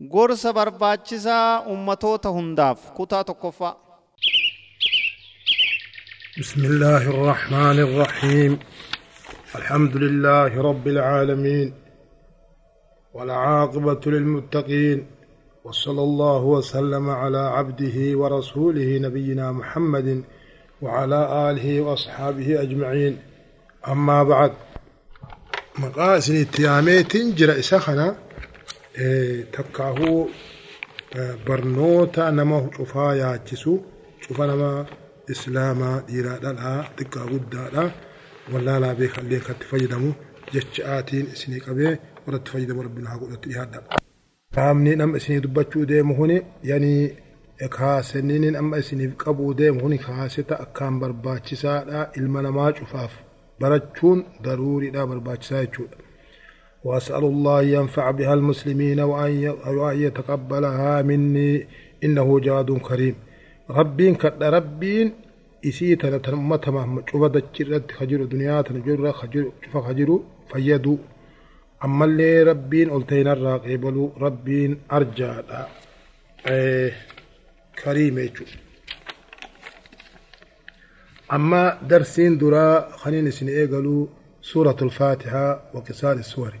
gorsa barbaachisaa ummatoota hundaaf kutaa tokkoffaa. بسم الله الرحمن الرحيم الحمد لله رب العالمين والعاقبة للمتقين وصلى الله وسلم على عبده ورسوله نبينا محمد وعلى آله وأصحابه أجمعين أما بعد مقاسن اتياميت جرى سخنا takkaahuu barnoota nama cufaa yaachisu cufa nama islaamaa dhiiraadhaa xiqqaa guddaadha wallaalaa beekallee katti fayyadamu jechaatiin isinii qabee warratti fayyadamu rabbiin haa godhatti dhiyaadha. Qaamni nama isinii dubbachuu deemu huni yaanii kaasaniin amma isiniif qabuu deemu huni kaaseta akkaan barbaachisaadha ilma namaa cufaaf barachuun daruuriidha barbaachisaa jechuudha. وأسأل الله أن ينفع بها المسلمين وأن يتقبلها مني. إنه جاد كريم. ربين كد ربين إسيت أنا تنمت ما شوف دكتورات خجر الدنيا تنجر خجر شوف خجر فيدو. أما اللي ربين ألتين الراقب له ربين أرجع إيه كريم يجو. أما درسين درا خلينا سنئي قالوا سورة الفاتحة وكسار السوري.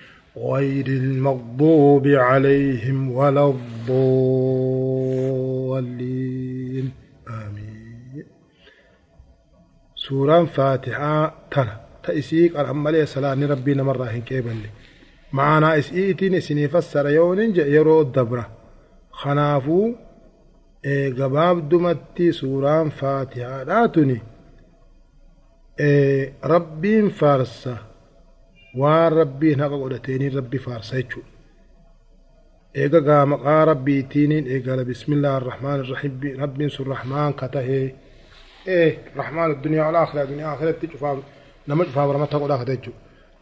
غير المغضوب عليهم ولا الضالين. آمين. سورة فاتحة ترى تأسيق الأمل يا صلاة ربنا مرة هنك إبلي معنا إسئيتين سني فسر يون يرو الدبرة. خنافو إيه قباب دمتي سورة فاتحة. لا تني. إيه ربين فارسة. Waan rabbiin haqa godhateeniin rabbi faarsa jechuudha. Eega gaa maqaa rabbiitiiniin eegala bismillaahi arrahmaan irrahiim rabbiin sun rahmaan ka tahee إيه رحمن الدنيا والآخرة الدنيا آخرة تشوفها نما تشوفها برمتها قد آخرة تجو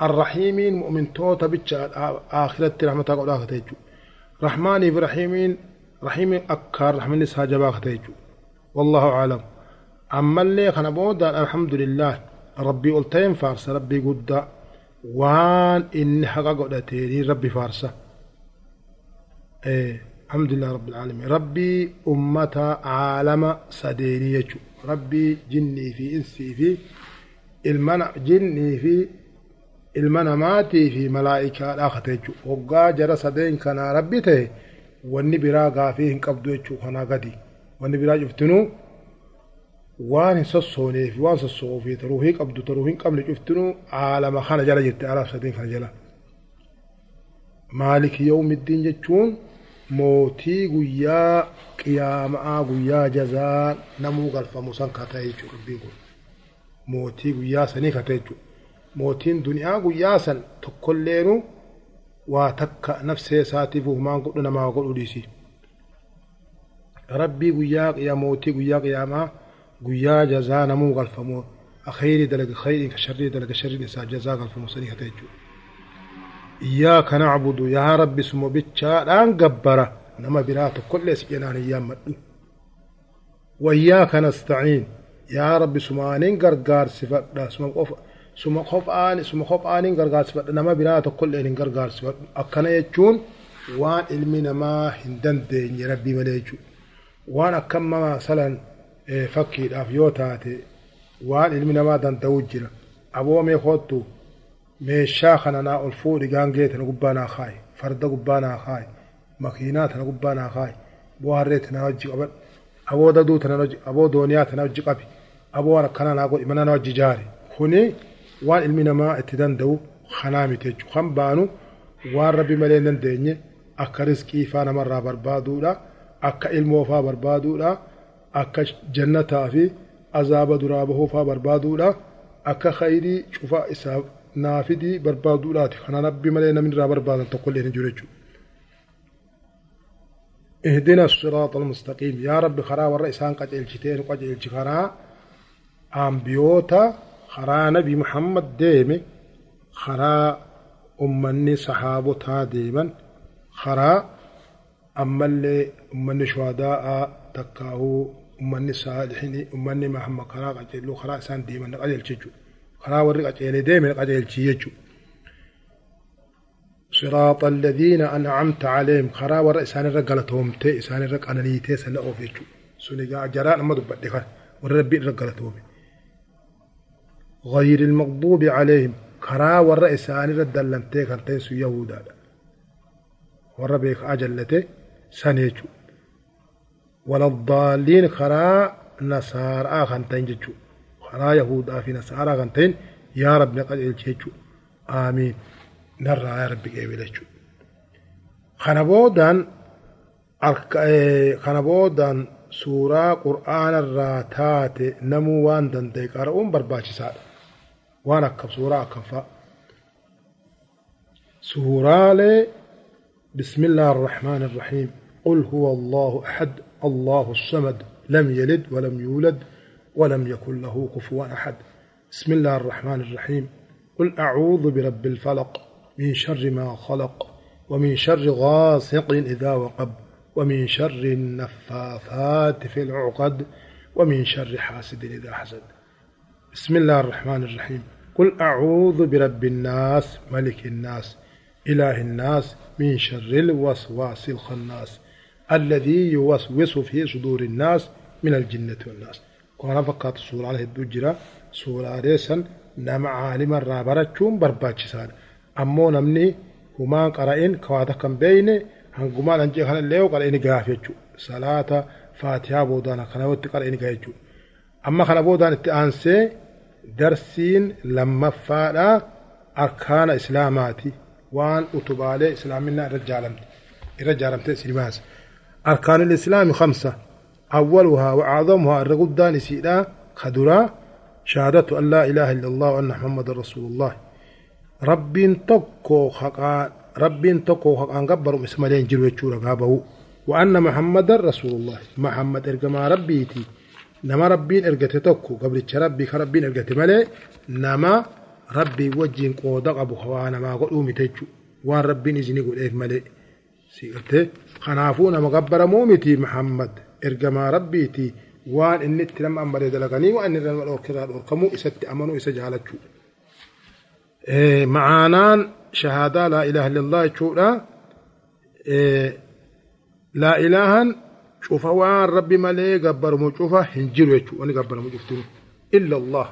الرحيمين مؤمن توتا بيتش آخرة رحمتها قد آخرة تجو رحمن برحيمين رحيم أكار رحمن نسها جبا تجو والله أعلم أما اللي خنا بودا الحمد لله ربي قلتين فارس ربي قد وان إن حقا قدتين ربي فارسة إيه الحمد لله رب العالمين ربي أمة عالم سديني يجو ربي جني في إنسي في المنع جني في المنع ماتي في ملائكة الآخر يجو وقا جرى سدين كان ربي تي واني براغا فيه قبضو يجو خنا قدي واني براغ في وان سصو في تروهي قبضو تروهي قبل يفتنو عالم خنا جلا جت على سدين خنا جلا مالك يوم الدين جتشون mootii guyyaa qiyaamaa guyyaa jazaa namuu galfamu san ka ta'e jechuudha dubbiin kun mootii guyyaa sanii ka ta'e jechuudha mootiin duniyaa guyyaa san tokkolleenu waa takka nafsee isaatiif uumaan godhu namaa godhu dhiisi rabbii guyyaa qiyaa mootii guyyaa qiyaamaa guyyaa jazaa namuu galfamu khayrii dalaga khayrii ka sharrii dalaga sharriin isaa jazaa galfamu sanii ka ta'e jechuudha إياك نعبد يا رب سمو بتشادان جبرة نما برات كل سجنان أيام مدو وإياك نستعين. يا رب سمانين غرغار صفات سمو قف سمو خف آن سمو خف آن غرغار صفات نما برات كل إن غرغار صفات أكنا يجون. وان علمنا ما هندن دين يا ربي مليجو. fakkiidhaaf yoo taate waan ilmi namaa dandau jira. Aboomee kootu meeshaa kana naa ol fuudhi gaangee tana gubbaa naa kaayi farda gubbaa naa kaayi makiinaa tana gubbaa naa kaayi aboo harree tana wajji qaban. Aboo daduu tana wajji aboo dooniyaa tana wajji qabi. Aboo harkana naa godhi mana na wajji jaari kuni waan ilmi namaa itti danda'u kanaa miti kan baanu waan rabbi malee hin dandeenye akka riskii faa namarraa barbaaduudha akka ilmoo faa barbaaduudha. Akka jannataa fi azaaba duraa bahuu faa barbaaduudha akka khayrii cufa isaaf naafidii barbaaduudhaati kana rabbi malee namni irraa barbaadan tokkollee hin jiru jechuudha. اهدنا الصراط المستقيم يا رب خرا والرئيسان قد الجتين قد الجخرا أنبيوتا خرا نبي محمد ديمي خرا أمني صحابتا ديما خرا أما اللي أمني شهداء تكاهو صالحين أمني محمد خرا قد خرا إسان ديما قد الججو خرا ورق قد ديما قد الجيجو صراط الذين أنعمت عليهم خرا ور إسان الرقلتهم تي إسان الرق أنا نيتي سنة أوفيتشو سنجا جراء ما دبت دخل وربي الرقلتهم غير المغضوب عليهم خرا ور إسان الردلمتي كنتي سو يهودا ور بيك أجلته سنيجو ولا الضالين خرا نصارى آخنتين جتشو خرا يهودا في نصارى آخنتين يا رب نقل الجيجو آمين qeebile jechuudha. Kana boodaan kana boodaan suuraa qur'aanarraa taate namuu waan danda'e qara'uun barbaachisaadha. Waan akka suuraa akkam fa'a. Suuraalee الله الرحمن الرحيم قل هو الله أحد الله الصمد لم يلد ولم يولد ولم يكن له كفوا أحد. بسم الله الرحمن الرحيم. قل أعوذ برب الفلق من شر ما خلق ومن شر غاسق إذا وقب ومن شر النفاثات في العقد ومن شر حاسد إذا حسد. بسم الله الرحمن الرحيم. قل أعوذ برب الناس ملك الناس إله الناس من شر الوسواس الخناس. الذي يوسوس في صدور الناس من الجنة والناس. كان فقط سورة عليه الدجرة سورة ريسا نم عالم الرابرة كوم برباج سار أما نمني هما قرائن كواتكم بيني هنقوما لنجيخ الليو قال إني قافية صلاة فاتحة بودانا خنوات قال إني قافية أما خنا بودانا تأنسي درسين لما فعل أركان إسلاماتي. وان أتبالي إسلامنا رجالم رجالم تأسير أركان الإسلام خمسة أولها وأعظمها الرقدان سيدا خدرا شهادة أن لا إله إلا الله وأن محمد رسول الله rabbiin tokko haqaa rabbiin tokko haqaan gabbaru isa malee hin jiru jechuudha gaabahu wa'anna muhammadan rasuulullah muhammad ergamaa rabbiiti nama rabbiin ergate tokko gabricha rabbii ka rabbiin ergate malee nama rabbii wajjiin qooda qabu waa namaa godhuu miti jechuudha waan rabbiin isinii godheef خنافونا مقبرة مومتي محمد. إرجما ربيتي وان إن تلم أمر دلغني وأن إن الأوكرا الأوكمو إست أمنو إست شو إيه، معانان شهادة لا إله إلا الله شو لا إيه لا إله شوف وان ربي ملي قبر مو شوف هنجر يشو وان قبر مو إلا الله.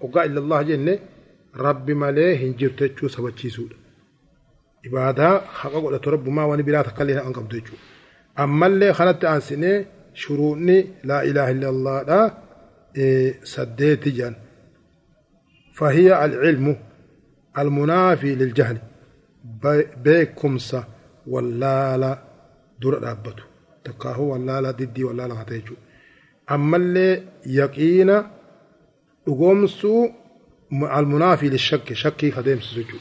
وقال إلا الله جنة ربي ملي هنجر تشو سبتشي سوده ibaadaa haqa godhatu rabbumaa wani biraa takkallee hin qabdu jechuudha ammallee kanatti aansinee shuruunni laa ilaaha illallahdha saddeeti jedhan فهي العلم المنافي للجهل بيكمسة ولالا دور دابتو تكاهو ولالا ددي ولالا هتيجو أما اللي يقين أقومسو المنافي للشك شكي خديم سجو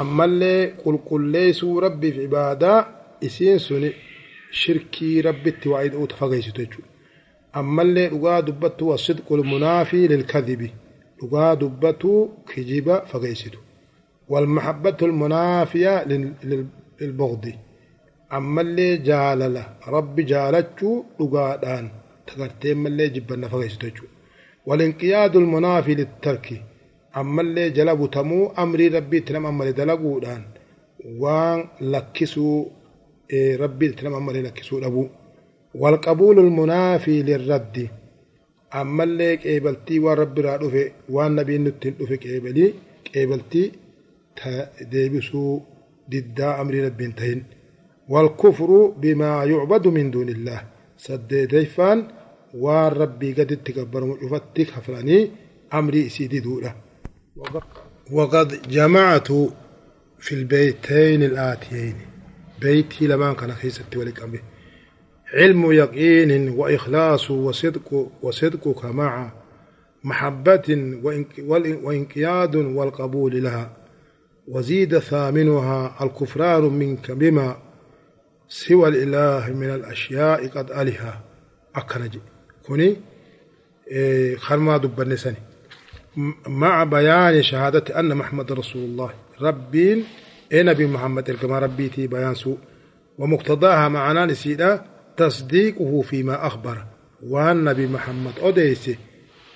أما اللي ربي في عبادة إسين سني شركي ربي التوعيد أو تفقيسو تجو أما اللي أقا دبتو الصدق المنافي للكذب dhugaa dubbatu kijiba fageessitu walmahabbatu almunaafiya lilbugdi ammallee jaalala rabbi jaalachuu dhugaadhaan tagartee mallee jibbanna fageessitu jechuudha walinqiyaadu almunaafi littarki ammallee jala butamuu amrii rabbiitti nama male dalaguudhaan waan lakkisuu rabbiitti nama male lakkisuu dhabu walqabuulul munaafii lirraddi. Ammallee qeebaltii waan rabbi irraa dhufe waan nabiin nutti hin dhufe qeebalii qeebaltii deebisuu diddaa amrii rabbiin tahin walkufru bimaa yucbadu min duunillaah saddeetayfaan waan rabbii gaditti gabbarmu cufatti kafranii amrii isii diduudha. وقد جمعت في البيتين الآتيين. بيتي لما كان خيستي ولك أمي علم يقين وإخلاص وصدق وصدقك مع محبة وإنقياد والقبول لها. وزيد ثامنها الكفران منك بما سوى الإله من الأشياء قد ألها. أكنج. كوني إيه خرما دب النساني مع بيان شهادة أن محمد رسول الله. ربين إيه نبي محمد الكما ربيتي بيان سوء. ومقتضاها معنا نسيدا تصديقه فيما أخبر. وأن نبي محمد أديسي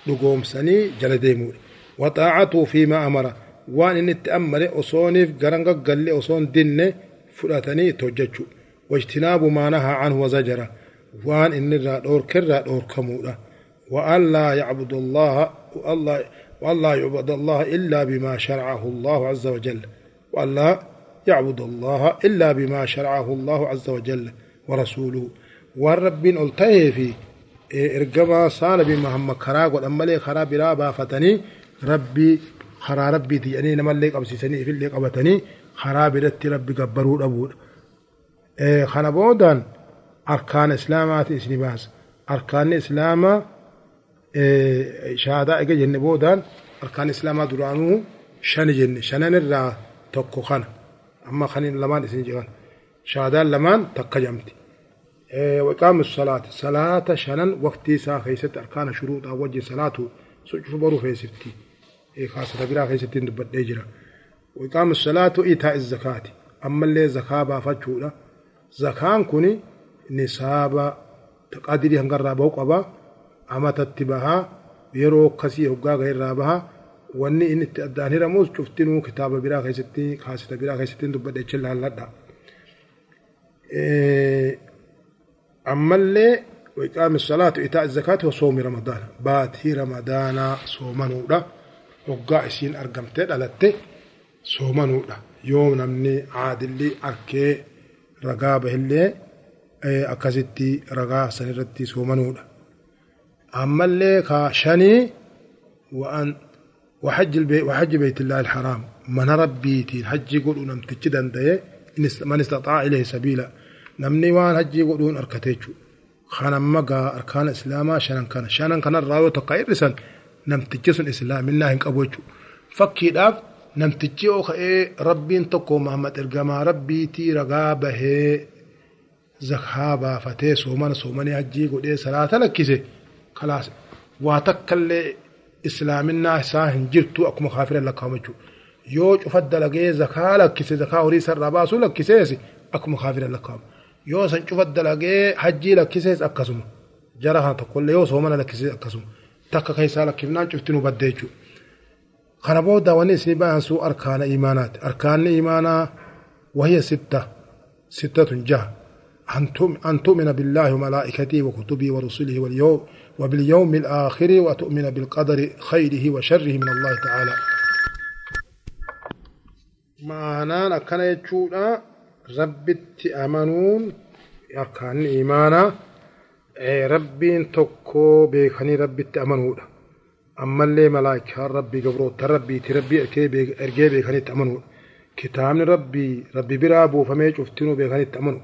نقوم سني جلديمون وطاعته فيما أمر. وأن إن التأمل أصوني قرنق لي أصون دين فلاتني توججو. واجتناب ما نهى عنه وزجر. وأن إن الرادور كالرادور كمولا وأن لا يعبد الله والله وأن لا يعبد الله إلا بما شرعه الله عز وجل وأن لا يعبد الله إلا بما شرعه الله عز وجل ورسوله. والرب ألتهي في إرقما صال بمحمد كراغ والأمالي خرا برا بافتني ربي خرا ربي تي يعني نما اللي قبسيسني في اللي قبتني خرا برت ربي قبروا أبود إيه خنا أركان إسلامات إسلامات أركان إسلام شهادة إجا جن بودان أركان إسلام درانو شن جن شنن الرا تكو خنا أما خنين لمان إسن جوان. شهادة لمان تكجمتي إيه وإقام الصلاة. صلاة شنن وقتي سا خيست أركان شروط وجه صلاة سجف برو خيستي. إيه خاصة برا خيستين دبت ديجرا وإقام الصلاة إيتاء الزكاة. أما اللي زكاة بافتشولا زكاة كوني نصاب تقادري هنقرى بوقبا. أما تتبها yeroo akkasii hoggaa ga'e irraa baha wanni inni itti addaan hiramus cuftinuu kitaaba biraa keessatti kaasita biraa keessatti dubbadhe jecha laalladha. ammallee وإقام الصلاة وإيتاء الزكاة وصوم رمضان باتي رمضان صومنودا وقع إسين أرقمت دلت صومنودا يوم نمني عادلي أركي رقابه اللي أكازتي رقا سنرتي صومنودا أما اللي كاشني وأن وحج البيت وحج بيت الله الحرام. من ربيتي الحج يقول نمتج دندي من استطاع إليه سبيلا. نمني وان حج يقولون أركتيجو. خانا مقا أركان إسلاما شنن كان. شنن كان الراوي تقاير رسن نمتج سن إسلام الله إنك أبوجو فكي داب نمتج أو خئي ربين تقو محمد إرقما. ربيتي رقابه زكابا فتي سومن سومني حجي قد صلاة لكيسي خلاص واتكل إسلامنا ساهن جرتو أكما خافر لكامجو yoo cufa dalagee zakaa lakkise zakaa horii sarraa baasuu lakkisees akkuma kaafira lakkaa'ama yoo san cufa dalagee hajjii lakkisees akkasuma jara haa tokkollee yoo soomana lakkisees akkasuma takka keessaa lakkifnaan cuftinuu baddee jechuudha. kana booda wanni isin baansuu arkaana imaanaati arkaanni imaanaa wahiyya sitta sittatun jaha أن تؤمن بالله وملائكته وكتبه ورسله واليوم وباليوم الآخر وتؤمن بالقدر خيره وشره من الله تعالى. ما نانا كان يتشونا رب التأمنون أركان الإيمان أي رب تكو بيخني رب أما اللي ملايك ربي قبرو تربي تربي أكي بيخني التأمنون كتاب ربي ربي برابو فميش أفتنو بيخني التأمنون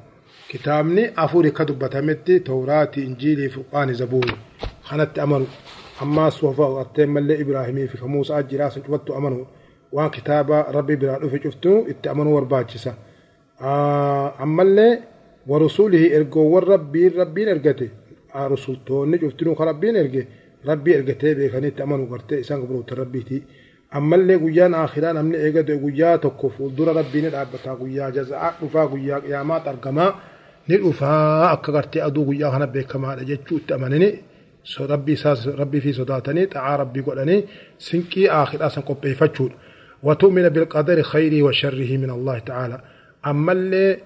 kitaabni afur akka dubbatametti tawraati injiilii furqaani zabuuri kanatti amanu ammaas sofa artee mallee ibraahimii fi muusaa jiraa san cufattu amanuudha waan kitaaba rabbi biraa dhufe cuftu itti amanuu barbaachisa ammallee warasuulihi ergoowwan rabbiin rabbiin ergate rusultoonni cuftinuu ka rabbiin erge rabbii ergatee beekanii itti amanuu gartee isaan gabroota rabbiiti ammallee guyyaan akhiraa namni eegate guyyaa tokko fuuldura rabbii ni dhaabbataa guyyaa jaza'aa dhufaa guyyaa qiyaamaat argamaa ni dhufaa akka gartee aduu guyyaa kana beekamaadha jechuu itti amanini rabbii isaas rabbii fi sodaatanii xa'aa rabbii godhanii sinqii akhiraa san qopheeffachuudha. وتؤمن بالقدر خيره وشره من الله تعالى أما اللي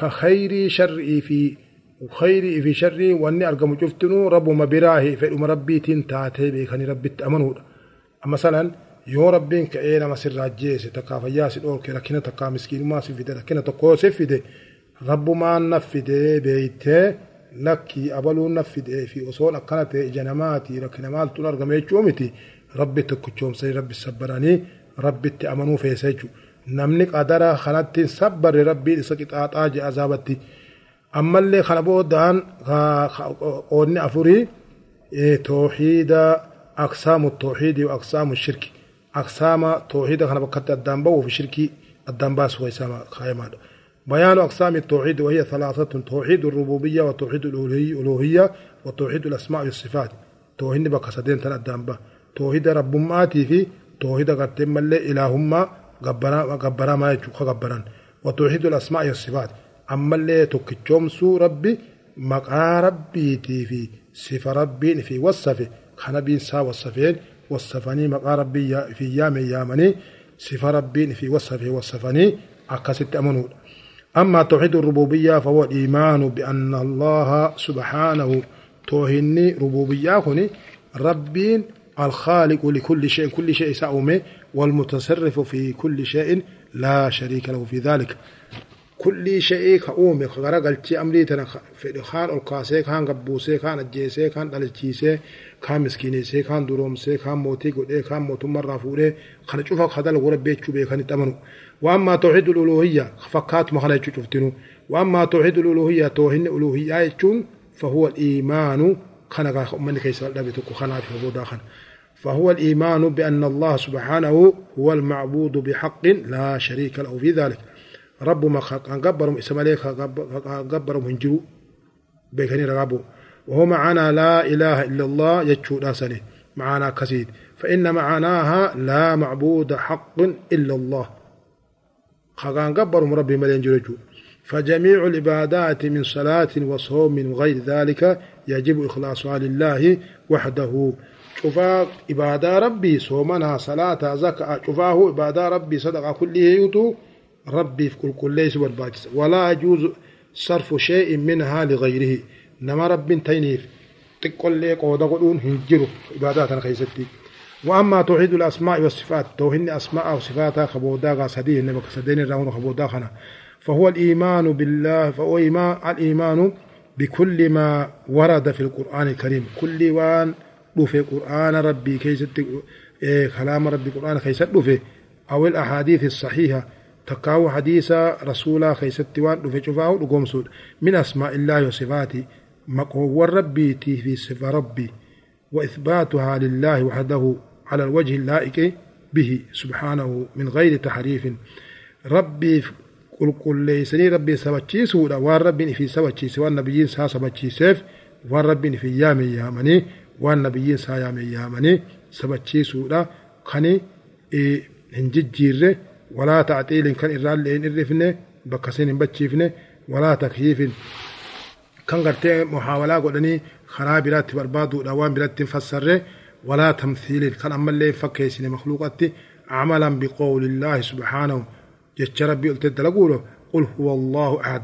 كخير شره في خير في شره واني أرقم جفتنو رب ما براه فإن ربي تنتاتي بيخني ربي تأمنوا مثلا يو ربين كأينا مسر راجيس تكا فياس الأول لكن تكا مسكين ما سفيده لكن تقو سفيده رب ما نفده بيته لكي أبلو نفده في أصول أكنت جنماتي لكن مال تنرقم يجومتي ربي تكتشوم سي ربي السبراني rabbitti amanuu feesa jechuudha. Namni qadara kanatti sabbarre rabbiin isa qixaaxaa jedha azaabatti. Ammallee kana boodaan qoodni afurii tooxiida aqsaamu tooxiidii aqsaamu shirki. Aqsaama tooxiida kana bakkatti addaan ba'uuf shirkii addaan baasu kaayyamaadha. بيان أقسام التوحيد وهي ثلاثة توحيد الربوبية وتوحيد الألوهية وتوحيد الأسماء والصفات. توحيد بقصدين تنقدام به توحيد رب ماتي في توحيد قرتم اللي إلهما قبرا ما يجوك قبرا وتوحيد الأسماء والصفات. أما اللي تكتشوم سو ربي مقا ربي في صفة ربي في وصفة. خنبين سا وصفين وصفني مقا ربي في يام يامني صفة ربي في وصفة وصفني. أكست أمنون أما توحيد الربوبية فهو الإيمان بأن الله سبحانه توهني ربوبية هني ربين الخالق لكل شيء كل شيء سأومه والمتصرف في كل شيء لا شريك له في ذلك. كل شيء كأومه خرقلتي أمري تنا في خان ألقاسي كان قبوسي كان أجيسي كان دلتشيسي كان مسكينيسي كان درومسي كان موتي قد كان موت مرة فوري خان شوفك خدل غرب بيتشو بي كان تمنو وأما توحيد الألوهية فكات ما خليتشو شفتنو وأما توحيد الألوهية توحيد الألوهية فهو الإيمان. خنا من كيس لبتك خنا في فهو الإيمان بأن الله سبحانه هو المعبود بحق لا شريك له في ذلك. رب ما قبرهم اسم عليك قبرهم هنجروا بيكني رغبوا وهو معنا لا إله إلا الله يجو داسنه معنا كسيد. فإن معناها لا معبود حق إلا الله. خغان قبرهم ربي ملين جرجو. فجميع العبادات من صلاة وصوم وغير ذلك يجب إخلاصها لله وحده. شفا عبادة ربي صومنا صلاة زكاة. شفاه عبادة ربي صدقة كله يوتو. ربي في كل كل ليس والباجس ولا يجوز صرف شيء منها لغيره. نما رب تينيف. تقول لي قودا قدون هنجرو. عبادات خيستي. وأما توحيد الأسماء والصفات توحيد أسماء وصفات خبودا غاسدي انما كسدين الرأون خبودا خنا فهو الإيمان بالله فهو ايمان الإيمان بكل ما ورد في القرآن الكريم. كل وان في قرآن ربي كيست إيه كلام ربي قرآن كيست أو الأحاديث الصحيحة تكاو حديث رسولا خيست وان دفه شفاو دقوم سود. من أسماء الله وصفاته مقهو ربي في صفة ربي وإثباتها لله وحده. على الوجه اللائق به سبحانه من غير تحريف. ربي قل قل ليسني ربي سبتشيسودا وان ربي في سبتشيس وان نبيين سا سبتشيسيف وان ربي في يامي يامني وان نبيين سا يامي يامني سبتشيسودا خني إيه هنججيره ولا تعطيل كان إرال لين إرفنه بكسين بتشيفنه ولا تكييف كان قرتي محاولة قدني خراب برات بربادو دوام برات فسره ولا تمثيل كان أما اللي فكيسين مخلوقات عملا بقول الله سبحانه. جتش ربي قلت تلقوله قل هو الله أحد.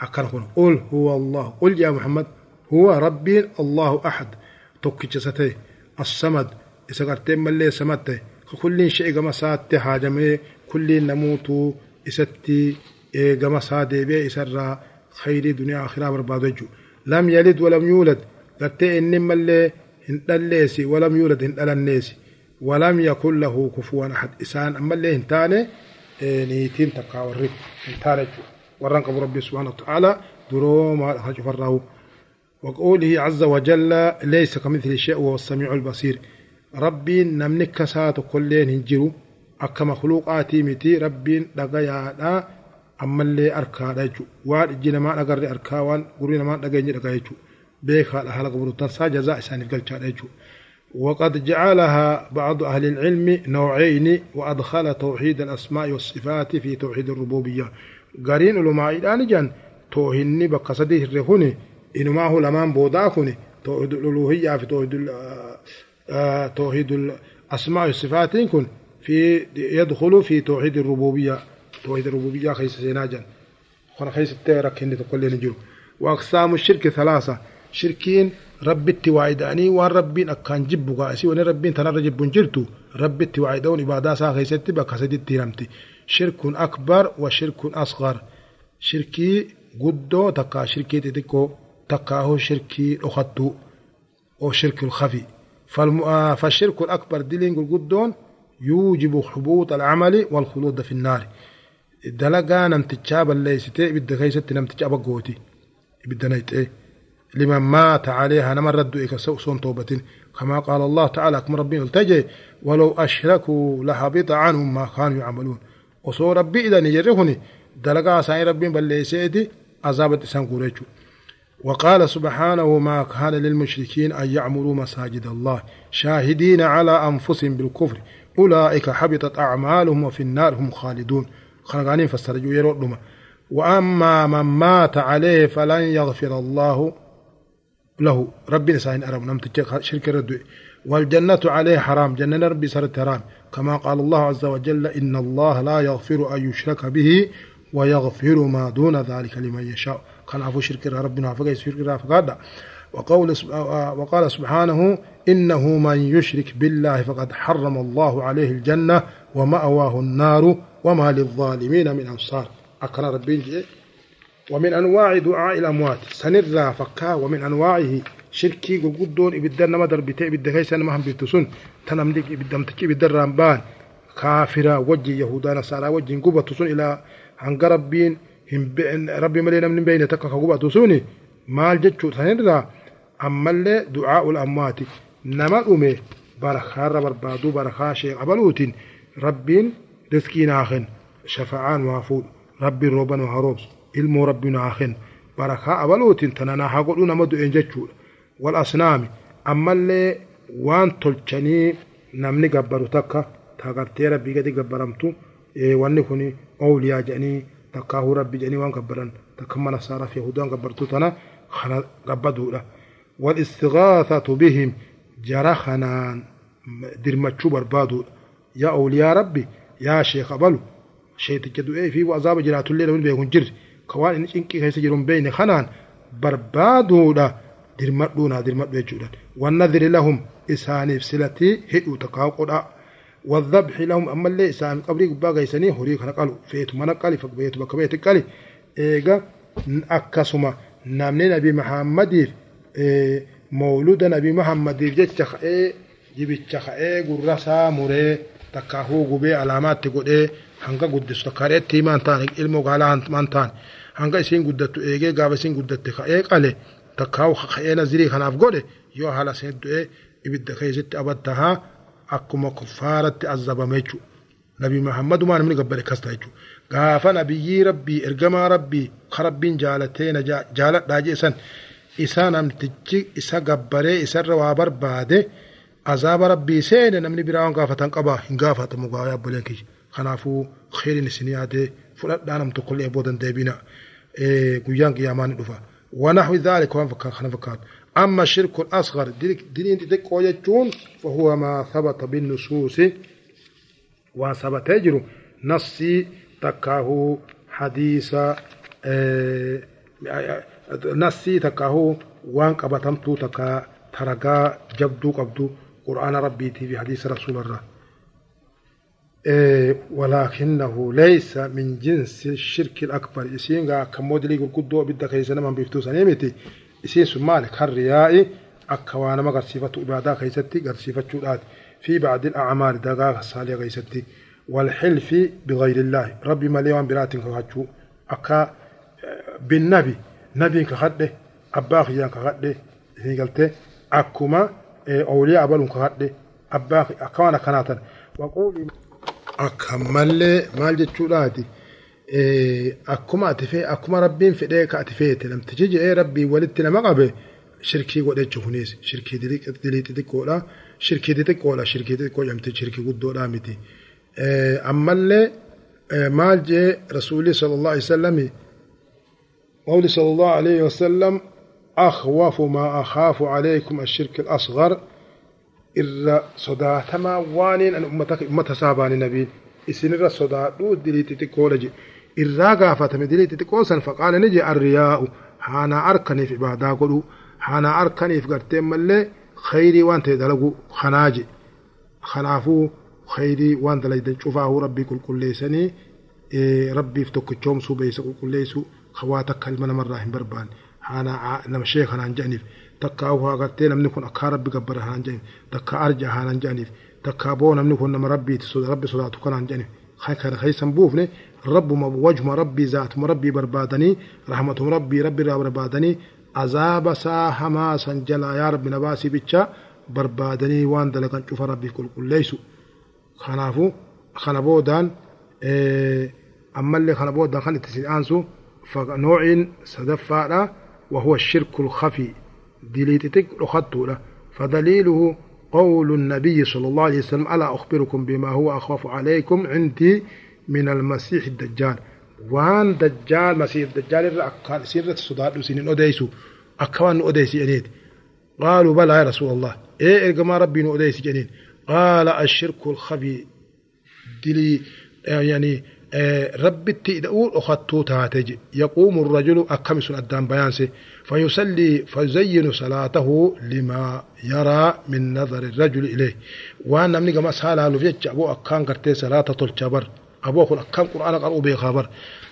أكرهنا قل هو الله. قل يا محمد هو ربي الله أحد. توكي إذا قرتي ملي سمته كل شيء كما ساتي حاجمه كل نموت إستي. كما سادي بي إسرى. خير دنيا آخرة بربادجو. لم يلد ولم يولد. قلت إن ملي هن ولم يولد هن النيسي ولم يكن له كفوا أحد إسان أما اللي هنتاني نيتين تقاوري هنتاني ورنق ربي سبحانه وتعالى درو ما خرج فراه وقوله عز وجل ليس كمثل شيء وهو السميع البصير rabbiin namni kasaatu kolleen hin jiru akka makluuqaatii miti rabbiin dhagayaadha ammallee arkaadha jechuudha waan ijji namaa dhagarre arkaa waan gurri namaa dhageenye dhagaa haala qabuutan saa jazaa isaaniif galchaadha jechuudha. وقد جعلها بعض أهل العلم نوعين وأدخل توحيد الأسماء والصفات في توحيد الربوبية. قرين علماء الآن جان توهني بقصده الرهوني إنما هو لمان بوداكوني. توحيد الألوهية في توحيد آه، توحيد الأسماء والصفات كن في يدخل في توحيد الربوبية. توحيد الربوبية خيس سيناجا خيس التيرك هندي تقول نجو وأقسام الشرك ثلاثة. شركين رب التواعداني وان ربين أكان جب قاسي وان ربين تنر جب جرتو رب التواعدون إبادة سا خيستي بكسد التيرمتي شرك أكبر وشرك أصغر. شركي قدو تكا شركي تتكو تكاهو شركي أخطو أو شرك الخفي. آه، فالشرك الأكبر دلين قدون يوجب حبوط العمل والخلود في النار. دلقا نمتجاب اللي ستي بدا خيست نمتجاب قوتي. بدا نيت لمن مات عليها نمر ردوا إيكا صون توبة كما قال الله تعالى كما ربنا التجي ولو أشركوا لحبط عنهم ما كانوا يعملون. وصو ربي إذا نجرهني دلقا ساين ربين بليسيتي عذاب إسان قريتشو. وقال سبحانه ما كان للمشركين أن يعمروا مساجد الله شاهدين على أنفسهم بالكفر. أولئك حبطت أعمالهم وفي النار هم خالدون. خلقانين فسرجوا يرون وأما من مات عليه فلن يغفر الله له ربنا ساين أرم نمت شرك الردوء والجنة عليه حرام. جنة ربي سرت حرام. كما قال الله عز وجل إن الله لا يغفر أن يشرك به ويغفر ما دون ذلك لمن يشاء. كان عفو شرك ربنا فقال شرك فقال وقول وقال سبحانه إنه من يشرك بالله فقد حرم الله عليه الجنة ومأواه النار وما للظالمين من أنصار. أكرم ربي ومن أنواع دعاء الأموات. سنرى فكا ومن أنواعه شركي قدون إبدا نما دربتي إبدا كيسا نما هم بيتسون تنم ديك إبدا متكي إبدا رامبان. كافرة وجه يهودا نصارى وجه قبة تسون إلى هنگ ربين. هم ربي ملينا من بين تكا قبة تسوني. مال جتشو سنرى. أما اللي دعاء الأموات. نما أمي برخار بربادو برخا شيء قبلوتين ربين رزقي ناخن شفعان وافود. ربي روبا وهروبس. Ilmoo rabbi naa kennu barakaa abalootiin tana naa haa godhuu nama du'een jechuudha wal asnaami ammallee waan tolchanii namni gabbaru takka tagartee rabbii gadi gabbaramtu wanni kun ooliyaa jedhanii takkaahuu rabbi jedhanii waan gabbaran takka mana saaraa fi yahudaan gabbartu tana kana gabbaduudha wal istigaathatu bihim jara kanaan dirmachuu barbaaduudha yaa ooliyaa rabbi yaa sheeka balu sheeticha du'ee fi azaaba jiraatullee namni beekun jirri kawaan inni cinqii keessa jiru hin beekne kanaan barbaaduudha dirmadhuuna dirmadhu jechuudha wannadhiri lahum isaaniif silatii hidhuu takkaa qodhaa والذبح لهم أما اللي إسان قبري قبا غيساني هوري كان قالوا فيتو من قالي فقبيتو بكبيت قالي إيغا أكسما نامني نبي محمد إيه مولود نبي محمد جتش خئي جبتش خئي قرسا مري تكاهو قبي علامات تقول إيه hanga guddisu takkaadheetti maan taane ilmoo gaalaa maan taane hanga isiin guddattu eegee gaafa isiin guddatte ka'ee qale takkaawu ka'ee nazirii kanaaf godhe yoo haala isheen du'ee ibidda keessatti abattahaa akkuma kuffaaratti azabame jechuudha. Nabi Muhammadumaa namni gabbade akkas ta'a jechuudha. Gaafa nabiyyii rabbii ergamaa rabbii ka rabbiin jaalatee na jaaladhaa jeesan isa namtichi isa gabbaree isarra waa barbaade azaaba rabbii seene namni biraa waan gaafatan qabaa hin gaafatamu gaa yaabboleen kiyya. kanaafuu kheyrin isin yaade fudhadhaa nam tokkollee eeboo dandeebina guyyaan qiyaamaan dhufa ونحو ذلك وان فكان خنا فكان أما الشرك الأصغر دين تدق وجتون فهو ما ثبت بالنصوص وثبت يجر نصي تكاه حديث نصي تكاه وان قبتمتو تكا ترقا جبدو قبدو قرآن ربي في حديث رسول الله ولكنه ليس من جنس الشرك الأكبر. إسين غا كمودلي قدو بدا كيسنا من بيفتو سنيمتي إسين سمالك الرياء أكوانا ما غرسيفة إبادة كيستي غرسيفة شولات في بعض الأعمال دقاق الصالح كيستي والحلف بغير الله. ربي مليوان براتين كغاتشو. أكا بالنبي. نبي كغده أباخ يان كغده إسين قلت أكما أولياء أبالون كغده أباخ أكوانا كناتن. وقولي akkamallee maal jechuudhaati akkuma ati fee akkuma rabbiin fedhee ka ati feete namtichi jedhee rabbii walitti nama qabe shirkii godhechu kunis shirkii dilii xixiqqoodha shirkii xixiqqoodha shirkii xixiqqoo jedhamti shirkii guddoodha miti ammallee maal jee rasuulli sallallahu alaihi wasallam صلى الله عليه وسلم أخوف ما أخاف عليكم الشرك الأصغر irra sodaatamaa waaniin an ummata saabaani nabiin isinirra sodaadhuu dilii xixiqqoodha je irraa gaafatame dilii xixiqqoo san faqaala ni je arriyaa'u haanaa arkaniif ibaadaa godhu haanaa arkaniif garteen mallee khayrii waan ta'e dalagu kanaa je kanaafuu khayrii waan dalaydan cufaahuu rabbii qulqulleessanii rabbiif tokkichoomsuu beeysa qulqulleessuu hawaa takka ilma namarraa hin barbaanne haanaa nama shee kanaan jedhaniif takka waa gartee namni kun akka rabbi gabbara hanaan jedhaniif takka arja hanaan jedhaniif takka boo namni kun nama rabbiiti rabbi sodaatu kanaan jedhaniif kana keessan buufne rabbuma wajhuma rabbii zaatuma rabbii barbaadanii rahmatuma rabbii rabbi irraa barbaadanii azaaba isaa hamaa san jalaa yaa rabbi na baasii bicha barbaadanii waan dalagan cufa rabbiif qulqulleessu kanaafu kana boodaan أما اللي خنا بود خلت أنسو فنوع سدفا وهو الشرك الخفي دليتك لخطو له فدليله قول النبي صلى الله عليه وسلم ألا أخبركم بما هو أخاف عليكم عندي من المسيح الدجال. وان دجال مسيح الدجال أكان سيرة صداد سنين أديسو أكوان أديسي أنيد قالوا بلى يا رسول الله. إيه إرقما ربي أديسي جنين قال الشرك الخفي دلي يعني ربتي دؤول أخطو تاتج. يقوم الرجل أكمس الدان بيانسي. فيصلي فيزين صلاته لما يرى من نظر الرجل إليه. وأنا من كما سالا لفيتش أبو أكان قرتي صلاة تلجبر أبو أخو أكان قرآن قرأوا بخبر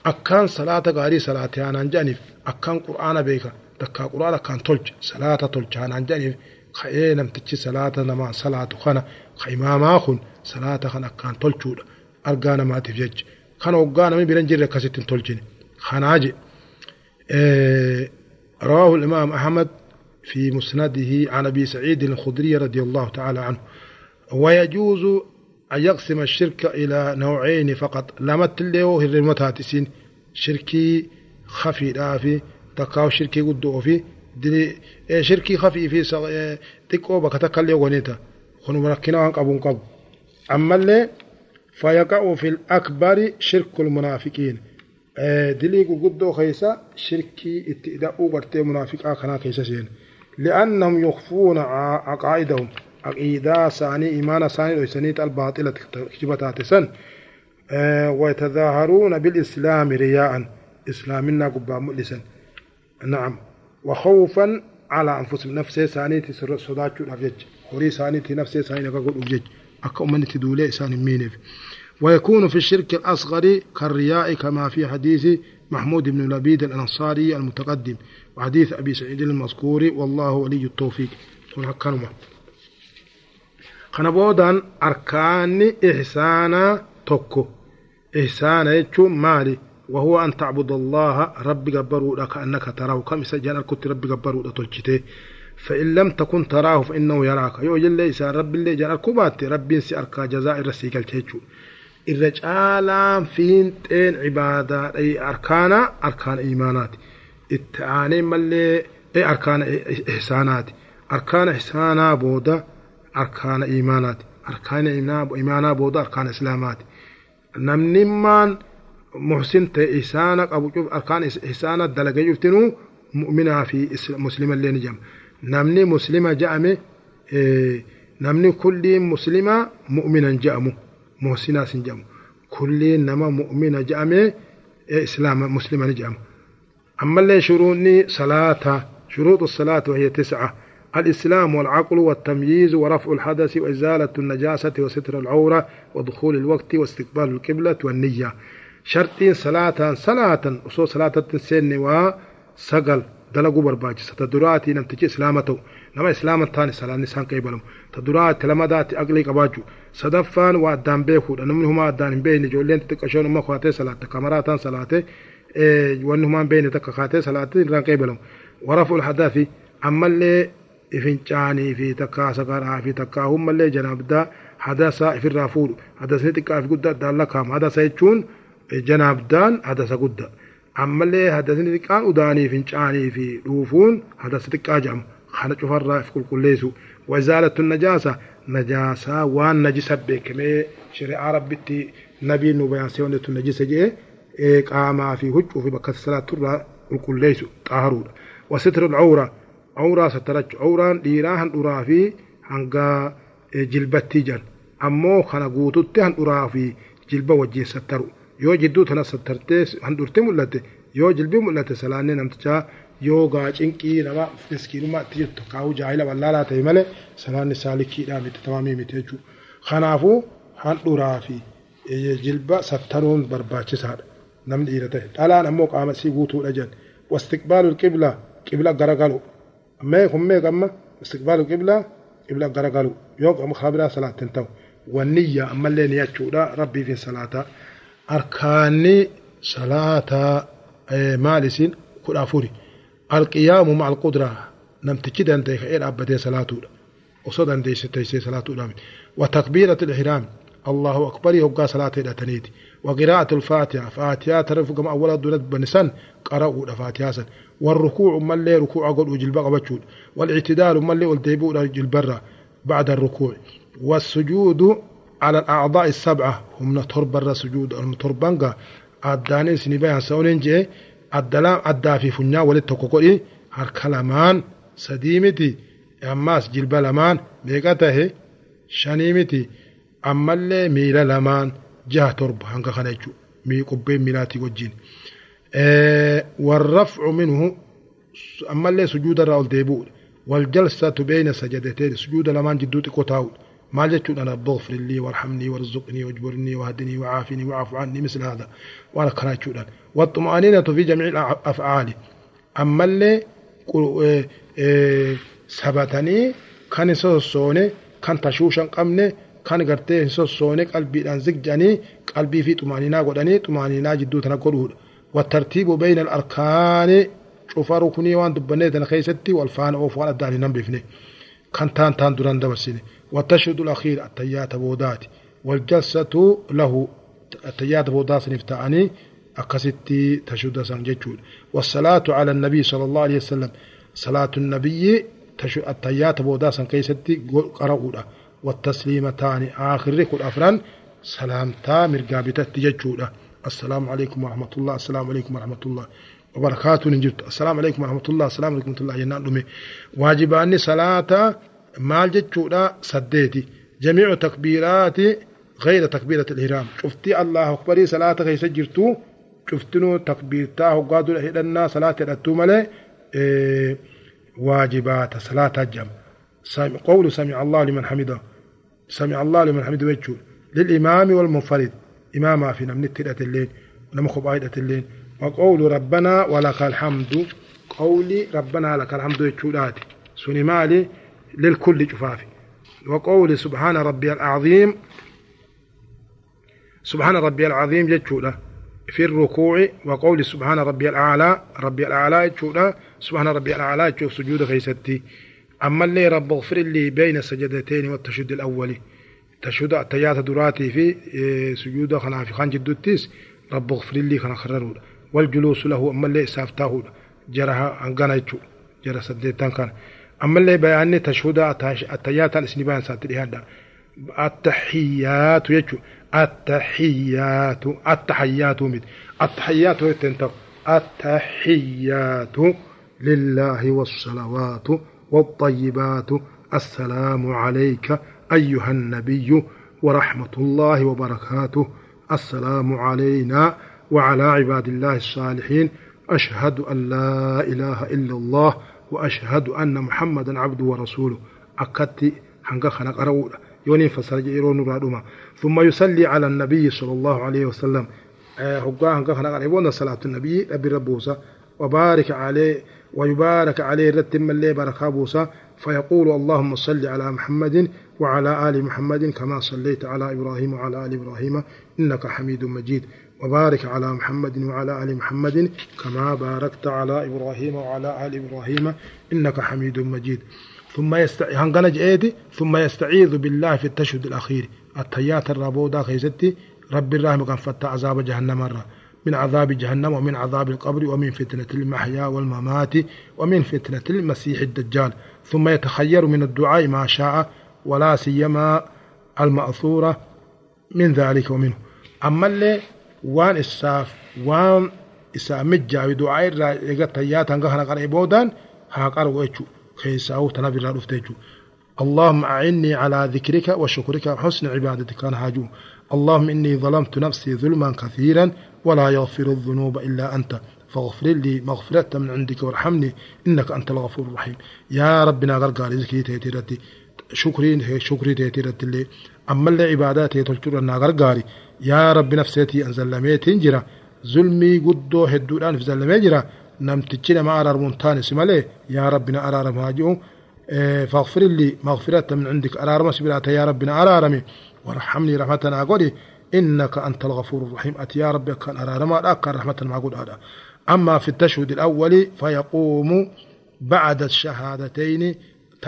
أكان صلاة غاري صلاة أنا جانب أكان قرآن بيك تكا قرآن كان تلج صلاة تلج أنا جانب خيي نم تجي صلاة نما صلاة خنا خيماما خن صلاة خنا كان تلجود أرقانا ما تفجج كان وقانا من بلن جرى كاسيت تلجين خناجي إيه رواه الإمام أحمد في مسنده عن أبي سعيد الخدري رضي الله تعالى عنه ويجوز أن يقسم الشرك إلى نوعين فقط لما تليو هرمتاتسين شركي خفي دافي تكاو شركي قدو في دلي شركي خفي في سغ... تكو بك تكالي ونيتا خنو مركنا وان قبون قبو أما اللي فيقع في الأكبر شرك المنافقين. دليق قدو خيسا شركي اتئداء برتي منافقا كنا خيسا سين. لأنهم يخفون عقائدهم. عقيدة ساني إيمان ساني ويسانيت الباطلة كتبتات سن. ويتظاهرون بالإسلام رياء. إسلامنا قبا مؤلسا. نعم. وخوفا على أنفسهم. نفسه ساني تسر صداتشو الأفجج خوري ساني نفسه ساني نقول أفجج. أكا أمني دولي ساني مينف ويكون في الشرك الأصغر كالرياء كما في حديث محمود بن لبيد الأنصاري المتقدم وحديث أبي سعيد المذكور والله ولي التوفيق. هكذا kana أركان إحسانا توكو إحسانا يجو مالي. وهو أن تعبد الله رب جبروا لك أنك تراه. كم سجن كنت رب جبروا لتلجته فإن لم تكن تراه فإنه يراك. يو جل إسا رب اللي جل أركبات رب إنسي أركا جزاء رسيك الكيتشو. الرجالة فين تين عبادة أي أركانا أركان إيمانات التعاني ملي أي أركان إحسانات أركان إحسانا بودا أركان إيمانات أركان إيمانا بودا أركان إسلامات نمنمان محسن تإحسانك أبو شوف أركان إحسانات دلقى يفتنو مؤمنة في مسلمة اللي نجم. Namni muslima ja'ame namni kulliin muslima mu'minan ja'amu محسنا سنجم كل نما مؤمن جامع إسلام مسلم جامع أما اللي شروطني صلاة شروط الصلاة وهي تسعة الإسلام والعقل والتمييز ورفع الحدث وإزالة النجاسة وستر العورة ودخول الوقت واستقبال القبلة والنية شرطين صلاة صلاة وصو صلاة السن وسقل دلقوا برباجسة تدراتي نمتجي إسلامته نما إسلام الثاني صلاة نسان قيبلهم تدرات لمدات أقلي قباجو sadaffaan waa addaan beekuudha namni humaa addaan hin beekne ijoolleen xixiqqashoon immoo kaatee salaatte kamaraataan salaate wanni humaan beekne takka kaatee salaatte irraan qeebalamu waraful hadafi ammallee ifincaanii fi takka sakaraa fi takka hummallee janaabdaa hadasa ifirraa fuudhu hadasni xiqqaa fi guddaa addaan hadasa jechuun janaabdaan hadasa guddaa ammallee hadasni xiqqaan udaanii fincaanii fi dhuufuun hadasa xiqqaa jedhama kana cufarraa if qulqulleessu wazaalatu najaasa najaasaa waan najisa beekamee shari'aa rabbitti nabiin nu bayaansee wanti najisa jedhee qaamaa fi huccuu fi bakka salaaturraa qulqulleessu xaaruudha. Wasitru cawra cawraa sattarachu cawraan dhiiraa handhuraa fi hanga jilbattii jiran ammoo kana guututti handhuraa fi jilba wajjin sattaru yoo jidduu tana sattartee handhurte mul'atte yoo jilbi mul'atte salaannee namtichaa yoo gaa cinqii nama miskiinummaa itti jirtu kaa'uu jaahila wallaalaa ta'e malee salaanni isaa likkiidhaan itti tamaamii miti jechuudha. Kanaafuu handhuraa fi jilba sattaruun barbaachisaadha. Namni dhiira ta'e dhalaan ammoo qaama isii guutuudha jedhan. Wastiqbaalu qibla qibla garagalu. Mee kun mee gamma wastiqbaalu qibla qibla garagalu yoo qaama kabiraa salaattiin ta'u. Wanniyya ammallee ni jechuudha rabbiifin salaataa. Salaataa maal isin kudha afuri. القيام مع القدرة نمتكي دندي خير أبدي صلاته وصد ستيسي صلاته وتكبيرة الإحرام الله أكبر يبقى صلاة تنيتي وقراءة الفاتحة فاتحة تعرف كما أولا دولت بنسان قرأوا فاتحة سن والركوع ملي ركوع قول وجلبا قبتشود والاعتدال ملي والديبو جلبرة بعد الركوع والسجود على الأعضاء السبعة. هم تربر السجود المتربنغا أداني سنبايا سونين جي. الدلام أدى في فنيا ولتكوكولي هركلمان سديمتي. أماس جلبا لمان بيقاته شنيمتي. أمالي ميلا لمان جاه ترب هنگا خنجو مي قبين ميلاتي وجين. أه والرفع منه أمالي سجود الرأول ديبول. والجلسة بين سجدتين. سجود لمان جدو تقوتاول ما جدت أنا بغفر لي وارحمني وارزقني واجبرني واهدني وعافني واعف عني مثل هذا. وأنا كرايتشو والطمأنينة في جميع الأفعال. أما اللي إيه، إيه، سبتني كان سوسوني كان تشوشا قمني كان غرتي سوسوني قلبي أن زجاني قلبي في طمأنينة قدني طمأنينة جدو تنقلون والترتيب بين الأركان شوف ركني وان دبني خيستي والفان اوف ولا داني نم كان تان تان دران دبسني والتشهد الأخير التيات بودات والجلسة له التيات بودات نفتعني أكستي تشهد سنججود والصلاة على النبي صلى الله عليه وسلم. صلاة النبي التيات بودات سن كيستي قرأولا والتسليمتان آخر كل أفران. سلامتا مرقابتة تججودا السلام عليكم ورحمة الله. السلام عليكم ورحمة الله. وبركاته نجد السلام عليكم ورحمة الله. السلام عليكم ورحمة الله. جنان دمي واجبان صلاة مال جتشودا سديتي. جميع تكبيرات غير تكبيرة الإحرام. شفتي الله أكبر. صلاة غير سجرتو. شفتنو تكبيرتا قادوا لهدنا صلاة الأتومة إيه واجبات. صلاة الجم قول سمع الله لمن حمده. سمع الله لمن حمده وجه للإمام والمنفرد. إماما في نمنت الليل ونمخب آية الليل وقول ربنا ولك الحمد. قولي ربنا لك الحمد يتشولاتي سوني مالي للكل جفافي وقول سبحان ربي العظيم. سبحان ربي العظيم جتشولا في الركوع وقول سبحان ربي الأعلى. ربي الأعلى جتشولا سبحان ربي الأعلى جتشوف سجود في ستي. أما اللي رب اغفر لي بين السجدتين والتشهد الأولي تشهد التيات دراتي في إيه، سجود خنا في خان جدوتيس رب اغفر لي خنا والجلوس له أما اللي سافتاه جرها أنقنا يجو جرى سديتان كان. أما اللي بياني تشهد التيات الإسنبان ساتري هذا. التحيات يجو التحيات التحيات مد التحيات يتنتق التحيات لله والصلوات والطيبات. السلام عليك أيها النبي ورحمة الله وبركاته. السلام علينا وعلى عباد الله الصالحين أشهد أن لا إله إلا الله وأشهد أن محمدا عبده ورسوله. أكدت حنقا خنق أرؤولا يوني فسرج إيرون رادوما ثم يصلي على النبي صلى الله عليه وسلم. هقا حنقا خنق أرؤولا صلاة النبي أبي ربوسا. وبارك عليه ويبارك عليه رتم اللي بركة بوسا فيقول اللهم صل على محمد وعلى آل محمد كما صليت على إبراهيم وعلى آل إبراهيم إنك حميد مجيد. وبارك على محمد وعلى آل محمد كما باركت على إبراهيم وعلى آل إبراهيم إنك حميد مجيد. ثم يستعيذ ثم يستعيذ بالله في التشهد الأخير. التيات الرابودا خيستي رب الرحمة كان فتى عذاب جهنم مرة. من عذاب جهنم ومن عذاب القبر ومن فتنة المحيا والممات ومن فتنة المسيح الدجال. ثم يتخير من الدعاء ما شاء ولا سيما المأثورة من ذلك ومنه. أما اللي وان إساف وان إسا مجا بدعاء إيغا تيات هنغا هنا قرأي بودان ها قرأ ويشو خيساو تنبي رادفتيشو اللهم أعني على ذكرك وشكرك وحسن عبادتك أنا هاجو اللهم إني ظلمت نفسي ظلما كثيرا ولا يغفر الذنوب إلا أنت فاغفر لي مغفرة من عندك وارحمني إنك أنت الغفور الرحيم يا ربنا غرقال ذكري تيتيرتي شكري شكري تيتيرتي اللي أما اللي عبادات يتلتر أنها غرقالي yaa rabbi nafseetii an zallameetiin jira zulmii guddoo hedduudhaan if zallamee jira namtichi nama araarmuun taane si malee yaa rabbi na araaramu haa ji'u فاغفر لي مغفرة من عندك. أرارم سبلات. يا ربنا أرارمي وارحمني رحمة أقولي. إنك أنت الغفور الرحيم. أتي يا ربي كان أرارم أكا رحمة ما أقول هذا. أما في التشهد الأول فيقوم بعد الشهادتين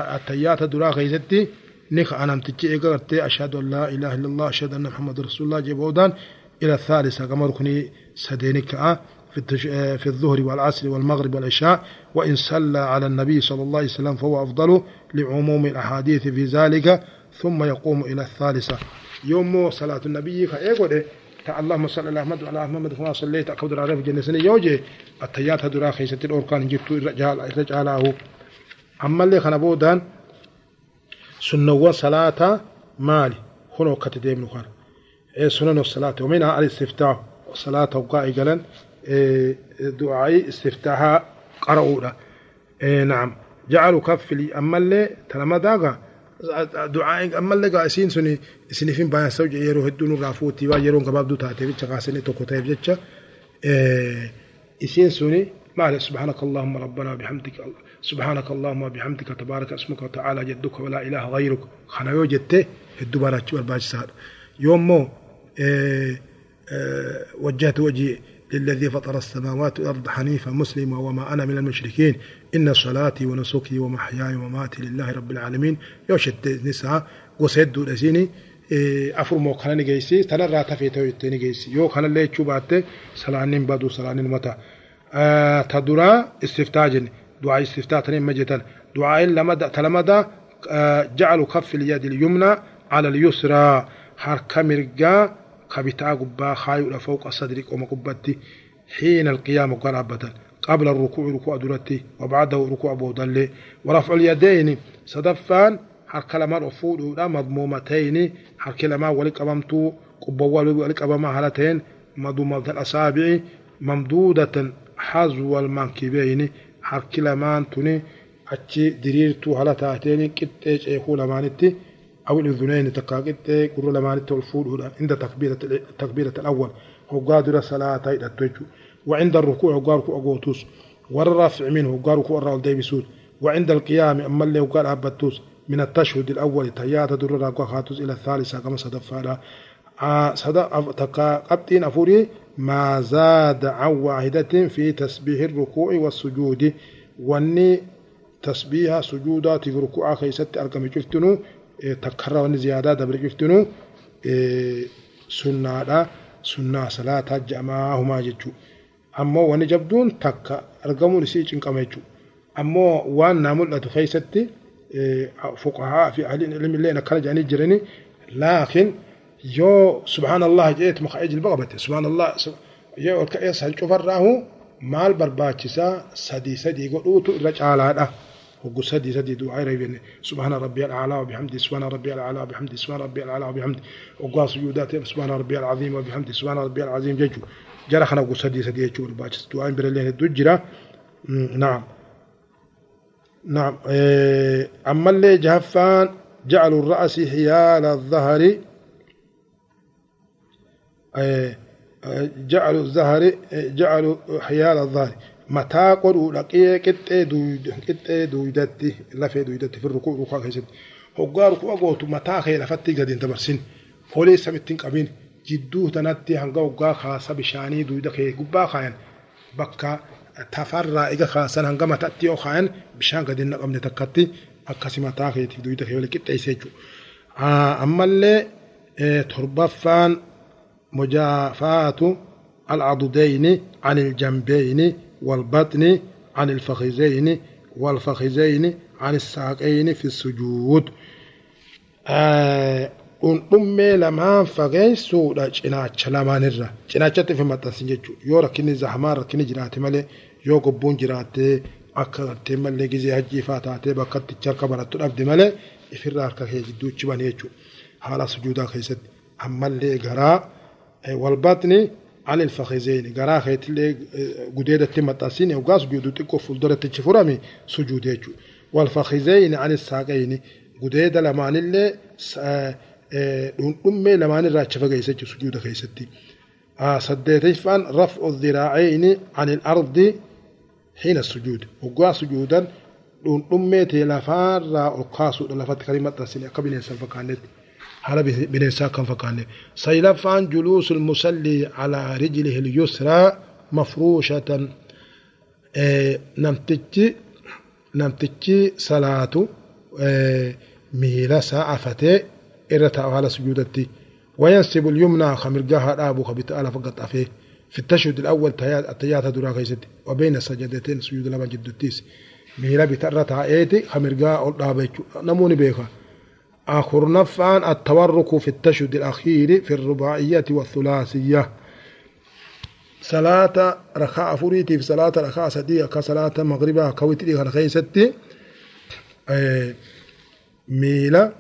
التيات درا غيزتي نيخ أنا متجي إيقرتي أشهد أن لا إله إلا الله أشهد أن محمد رسول الله جيبودان إلى الثالثة كما ركني سدينك في, الظهر والعصر والمغرب والعشاء وإن صلى على النبي صلى الله عليه وسلم فهو أفضل لعموم الأحاديث في ذلك ثم يقوم إلى الثالثة. يوم صلاة النبي فإيقود اللهم صل على محمد وعلى محمد كما صليت على في جنة يوجي التيات هدرا خيسة الأركان جبت الرجال الرجاله اللي خنبودان سنة صلاة مالي هنا وقت ديم نخار إيه سنن الصلاة ومنها الاستفتاح صلاة وقائي قلن إيه دعاء استفتاح قرأوا إيه نعم. جعلوا كف لي. أما اللي تلما داغا دعاء أما اللي قاسين سني سني فين بايا سوج يرو هدون رافوتي وا يرو قباب دو تاتي بيتش قاسني توكو تايب جتش. إيه إسين سني ما سبحانك اللهم ربنا بحمدك سبحانك اللهم وبحمدك تبارك اسمك وتعالى جدك ولا إله غيرك. خنا يوجدته الدبارة والباج يوم مو إيه إيه وجهت وجهي للذي فطر السماوات والأرض حنيفا مسلما وما أنا من المشركين. إن صلاتي ونسكي ومحياي ومماتي لله رب العالمين. يوشد نساء وسيد دولسيني afur moo kana ni geessi tanarraa tafee ta'u jettee ni geessi yoo kanallee jechuu baatte salaannin istiftaa jenne du'aa istiftaa tanii amma jetan du'aa'iin lamada ta lamada ja'alu kaffi liyadi lyumna ala lyusraa harka mirgaa كبتاع قبا خايو فوق صدرك وما قبتي. حين القيام أبدا. قبل الركوع ركوع درتي وبعده ركوع بودلي. ورفع اليدين صدفان حرك لما رفوع لا مضمومتين. حرك لما ولك أمامتو قبا ولك أمام هلتين. مضمومة الأصابع ممدودة. حزو المنكبين حرك لما تني أتشي دريرتو هلتاتين كتش إيخو لمانتي أو الأذنين تقاقت قرر لما الفول عند تكبيرة التكبيرة الأول. هو قادر صلاة التوجه وعند الركوع هو قارك أقوتوس والرفع منه قارك الرأل ديبسوس وعند القيام أما اللي قال أبتوس. من التشهد الأول تيات در راقوا خاتوس إلى الثالثة كما صدفانا آه صدق قبتين أفوري ما زاد عن واحدة في تسبيح الركوع والسجود. واني تسبيح سجودات في ركوع خيست أرقم جفتنو إيه، تكرر زيادة دبر جفتنو إيه، سنة لا سنة صلاة جماعة هما جدو أما واني جبدون تك أرقم نسيج انقم جدو أما وان نامل لتخيست إيه، فقهاء في أهل العلم نكرج عن جرني لكن yoo subhaanallah jedheetu maqaa jilba qabate subhaanallah yoo ol ka'ee san cufarraahu maal barbaachisaa sadii sadii godhuutu irra caalaadha. وقو سدي سدي دعاء ريبين سبحان ربي الأعلى وبحمده سبحان ربي الأعلى وبحمده سبحان ربي الأعلى وبحمده وقو سجودات سبحان ربي العظيم وبحمده سبحان ربي العظيم ججو جرى خنا وقو سدي سدي يجو الباجس دعاء برلين الدجرة نعم. نعم إيه أما اللي جهفان جعلوا الرأس حيال الظهر إيه جعلوا الظهر جعلوا حيال الظهر mataa godhuudha qixxee duwidatti lafee duwidatti fi rukuu rukaa keessatti hoggaa rukuu gootu mataa kee lafatti gadi hin dabarsin folee samitti hin qabin jidduu tanatti hanga hoggaa kaasa bishaanii duwida kee gubbaa kaayan bakka tafarraa ega kaasan hanga mataatti yoo kaayan bishaan gadi hin naqamne takkatti akkasi mataa keetii duwida kee wali qixxeesse jechuudha. Ammallee torbaffaan mujaafaatu al-adudayni anil jambayni والبطن عن الفخذين والفخذين عن الساقين في السجود dhundhummee lamaan fageessuudha cinaacha lamaanirra cinaachatti fi maxxansin jechuudha yoo rakkinni zahamaa rakkinni jiraate malee yoo gobbuun jiraatte akka gartee malee gizee hajjiifaa taatee bakka harka barattu dhabde malee ifirraa harka kee jidduuchi bane jechuudha haala sujuudaa keessatti ammallee garaa walbatni عن الفخذين. غرا خيت اللي غديدة تمتاسين أو غاس جودو تكو فولدر تشفرامي سجود يجو والفخذين عن الساقين غديدة لمان اللي دون أمي لمان الراتش فغيسة سجود خيستي. آه صديتيفان رفع الذراعين عن الأرض حين السجود. وقوا سجودا دون أمي تلافان را أقاسو لفت كلمة تسيني قبل ينسل فكانت على بنساء كم فكان سيلفان جلوس المصلي على رجله اليسرى مفروشة. إيه نمتجي نمتجي صلاة إيه ميلا ساعة فتي إرتا على سجودتي وينسب اليمنى خمرقاها أبو خبيت ألف فقط أفيه. في التشهد الأول التيات درا خيست وبين السجدتين سجود لما جدتيس. ميلا بترتا ايتي خمرقا ألابيك نموني بيخا. آخر نفعاً التورك في التشهد الأخير في الرباعية والثلاثية. صلاة ركعة فريتي في صلاة ركعة سدية كصلاة مغربة كويتري غرخي ستي آه، ميلا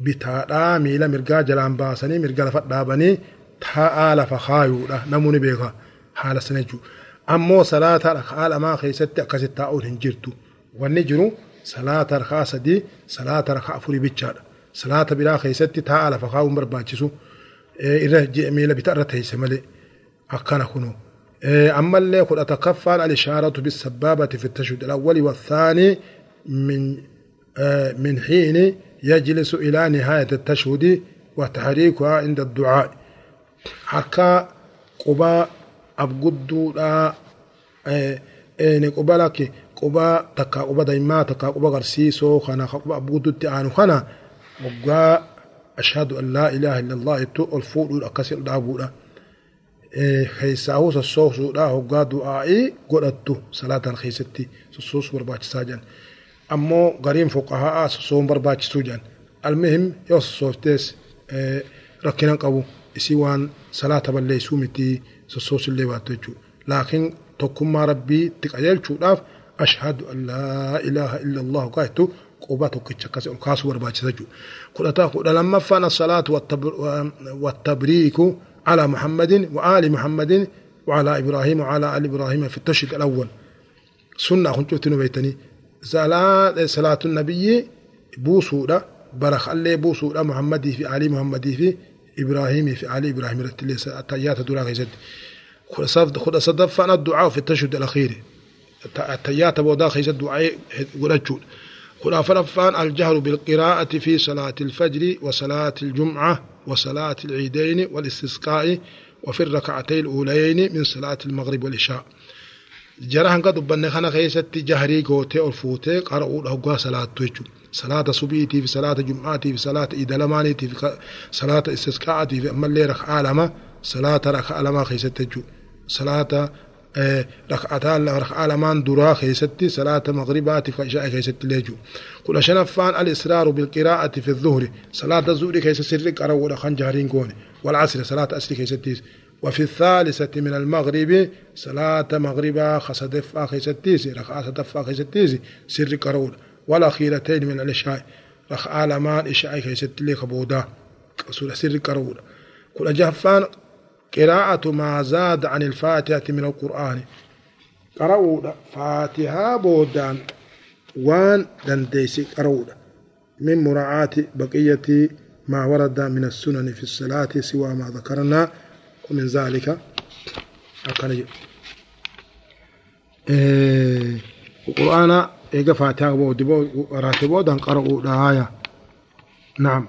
بتاعة ميلا مرقا جلان باسني مرقا لفتنابني تاعة لفخايو لا نموني بيغا حالة سنجو. أمو صلاة ركعة لما خيستي أكسي تاؤل هنجرتو. ونجرو salaata raka'aa sadii salaata raka'aa afurii bichaadha. Salaata biraa keessatti taa'aa lafa kaa'uun barbaachisu irra miila bitaa irra teesse malee akkana kunu. ammallee kudha takkaffaan al-ishaaratu bisabbaabati fi tashhud al-awwali والثاني من من حين يجلس إلى نهاية التشهد وتحريكها عند الدعاء حكا قبا أبقدو لا إيه قبا لك قبا تكا قبا دايما تكا قبا غرسيسو خانا قبا أبقدو التعانو خانا وقا أشهد أن لا إله إلا الله تو الفوق الأكسر دابولا keessaa'uu sossoobsuudha hoggaa du'aa'ii godhattu salaataan keessatti sossoosuu barbaachisaa jiran. ammoo gariin fuqahaa sosoon barbaachisuu jedhan almuhim yoo sossooftees rakkina qabu isii waan salaata balleessuu miti sossoosillee baattu jechuudha laakiin tokkummaa rabbii itti qajeelchuudhaaf ashhadu an laa ilaaha illa allahu kaa'ettu quba tokkicha akkas ol kaasuu barbaachisa jechuudha kudhataa kudha lammaffaan assalaatu wattabriiku على محمد وآل محمد وعلى إبراهيم وعلى آل إبراهيم في التشريق الأول. سنة كنت بيتني. صلاة صلاة النبي بوسودا برخ الله بوسودا محمد في علي محمد في إبراهيم في علي إبراهيم. رتلي التيات دورا غيزد خد صدفنا الدعاء في التشهد الأخير. التيات بودا غيزد دعاء ورجول خد فرفان الجهر بالقراءة في صلاة الفجر وصلاة الجمعة وصلاة العيدين والاستسقاء وفي الركعتين الأولين من صلاة المغرب والعشاء jara hanga dubbanne kana keessatti jahrii gootee ol fuutee qara'uudha hoggaa salaattu jechuudha. Salaata subiitiif, salaata jum'aatiif, salaata idalamaaniitiif, salaata istisqaa'aatiif ammallee raka'aa lama salaata raka'aa lamaa keessatti jechuudha. Salaata raka'aa lamaan duraa keessatti salaata maqribaatiif kan ishaa'a keessatti illee jechuudha. Kudha shanaffaan al-israaru bilqiraa'ati fi dhuhri salaata zuhri keessa sirri qara'uudha kan jahriin goone. Wal asri salaata asri keessattis. وفي الثالثة من المغرب صلاة مغربا خصدفا خيستيسي رخاء صدفا خيستيسي سر قرول والأخيرتين من العشاء رخاء لمان إشاء خيست لي خبودا سر قرول كل جهفان قراءة ما زاد عن الفاتحة من القرآن. قرأوا فاتحة بودان. وان دنديسي قرأوا من مراعاة بقية ما ورد من السنن في الصلاة سوى ما ذكرنا. ومن ذلك أكن إيه القرآن إيجا فاتحة بودبو راتبو دان قرأوا دعاية نعم.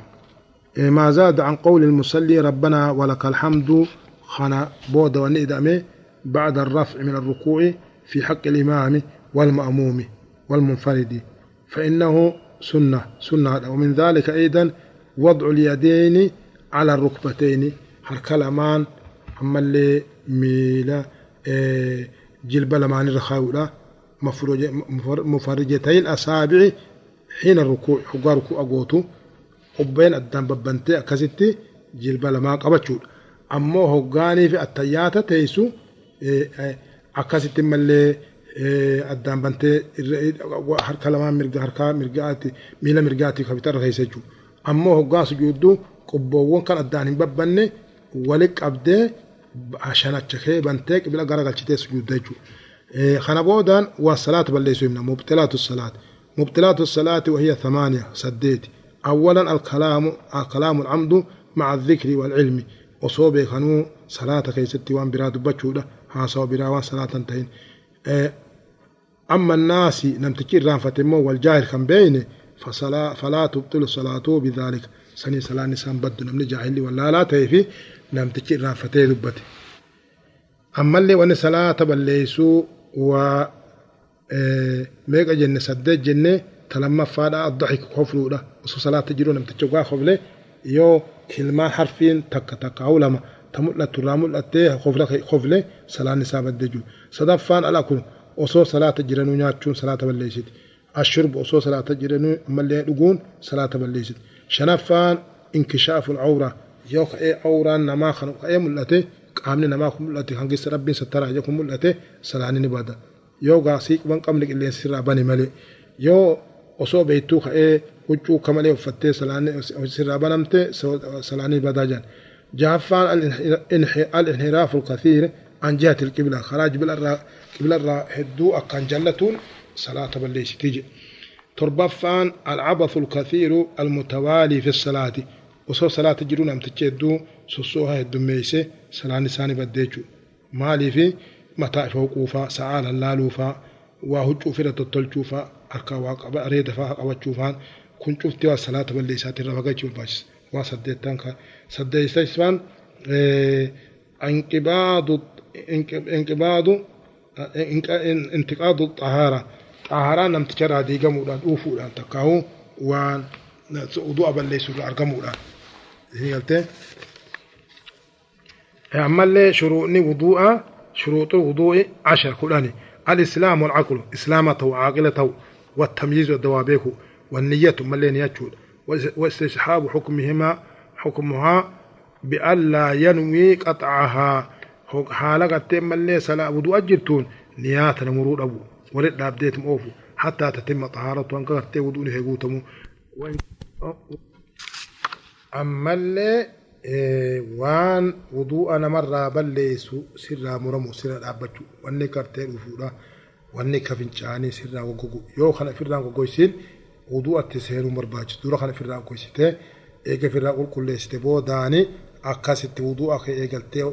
إيه ما زاد عن قول المصلي ربنا ولك الحمد خنا بودا وندامي بعد الرفع من الركوع في حق الإمام والمأموم والمنفرد. فإنه سنة سنة ومن ذلك أيضا وضع اليدين على الركبتين. هركلمان أما اللي ميلا إيه، جلب لمان الرخاولة مفرجتي الأصابع حين الركوع حقا ركوع أقوته وبين الدم ببنتي أكسيتي جلب لمان قبتشول. Ammoo hoggaanii fi attayyaata teessu akkasitti mallee addaan bantee harka lamaan mirga harkaa mirgaatti miila mirgaatti kabitarra teessa jechuudha ammoo hoggaa sujuudduu qubboowwan kan addaan hin babbanne walitti qabdee shanachakee bantee qibila gara galchitee sujuudda jechuudha. Boodaan waa salaata balleessuu himna mubtilaatu salaat. مبطلات الصلاة وهي ثمانية سديت أولا الكلام الكلام العمد مع الذكر والعلم صلاة كيست وان براد بچودا ها سو برا وان صلاة تنتهين أما الناس لم تكير ران فتمو والجاهل كان بينه فصلاة فلا تبطل صلاته بذلك سني صلاة نسان بدو نمني جاهل ولا لا تيفي namtichi irraanfatee dubbate ammallee wanni salaata balleeysuu waa meeqa jenne saddeet jenne ta lammaffaadha addaxik kofluudha osoo salaata jiru namtichi ogaa kofle yoo kilmaan harfiin takka takka hawlama ta mul'attu irraa mul'attee kofle salaan isaa badde jiru sadaffaan ala kun osoo salaata jiranuu nyaachuun salaata balleessiti ashurbu osoo salaata jiranuu ammallee dhuguun salaata balleessiti shanaffaan inkishaafu alcawraa yoo ka'ee awraan namaa kan ka'ee mul'ate qaamni namaa kun mul'ate hangissa rabbiin sattaraa jedhu kun mul'ate salaani ni bada yoo gaasii quban qabni qilleensi irraa bane malee yoo osoo beektuu huccuu kamalee uffattee sirraa banamte salaanii badaa jedhan جافان الانحراف الكثير عن جهة القبلة خراج بالأرى قبلة الرا هدو أكان جلتون صلاة بليش تيجي تربفان العبث الكثير المتوالي في الصلاة وصو صلاة جرون أم تجدو سوسوها الدميسة صلاة نساني بديجو مالي في متى فوقوفا سعال اللالوفا وهجو فرة التلجوفا أركا واقع أريد فاها أوجوفان كن شفتي والصلاة بالليسات الرفقة باش وصديتان سديستان انقباض انقباض انتقاض الطهارة طهارة نم تجرى دي قمودان اوفودان تكاو وان وضوء بالليس ارقمودان هي قلت عمل شروط وضوء شروط الوضوء عشر كلاني الإسلام والعقل إسلامته وعاقلته والتمييز والدوابيك والنية ملين يجود واستصحاب حكمهما حكمها بألا ينوي قطعها. حالة قتين ملي سلا ودو أجرتون نيات نمرود أبو. ولد أبديت موفو حتى تتم طهارة وانك قتين ودو نهيقوتمو أما اللي waan wuduu'a namarraa balleessu sirraa muramu sirra dhaabbachuu wanni kartee dhufuudha wanni ka fincaanii sirraa goggogu yoo kana ofirraa uduu atti seenuu barbaachisu. Dura kana firraa qoysitee eega firraa qulqulleessite boodaani akkasitti uduu akka eegaltee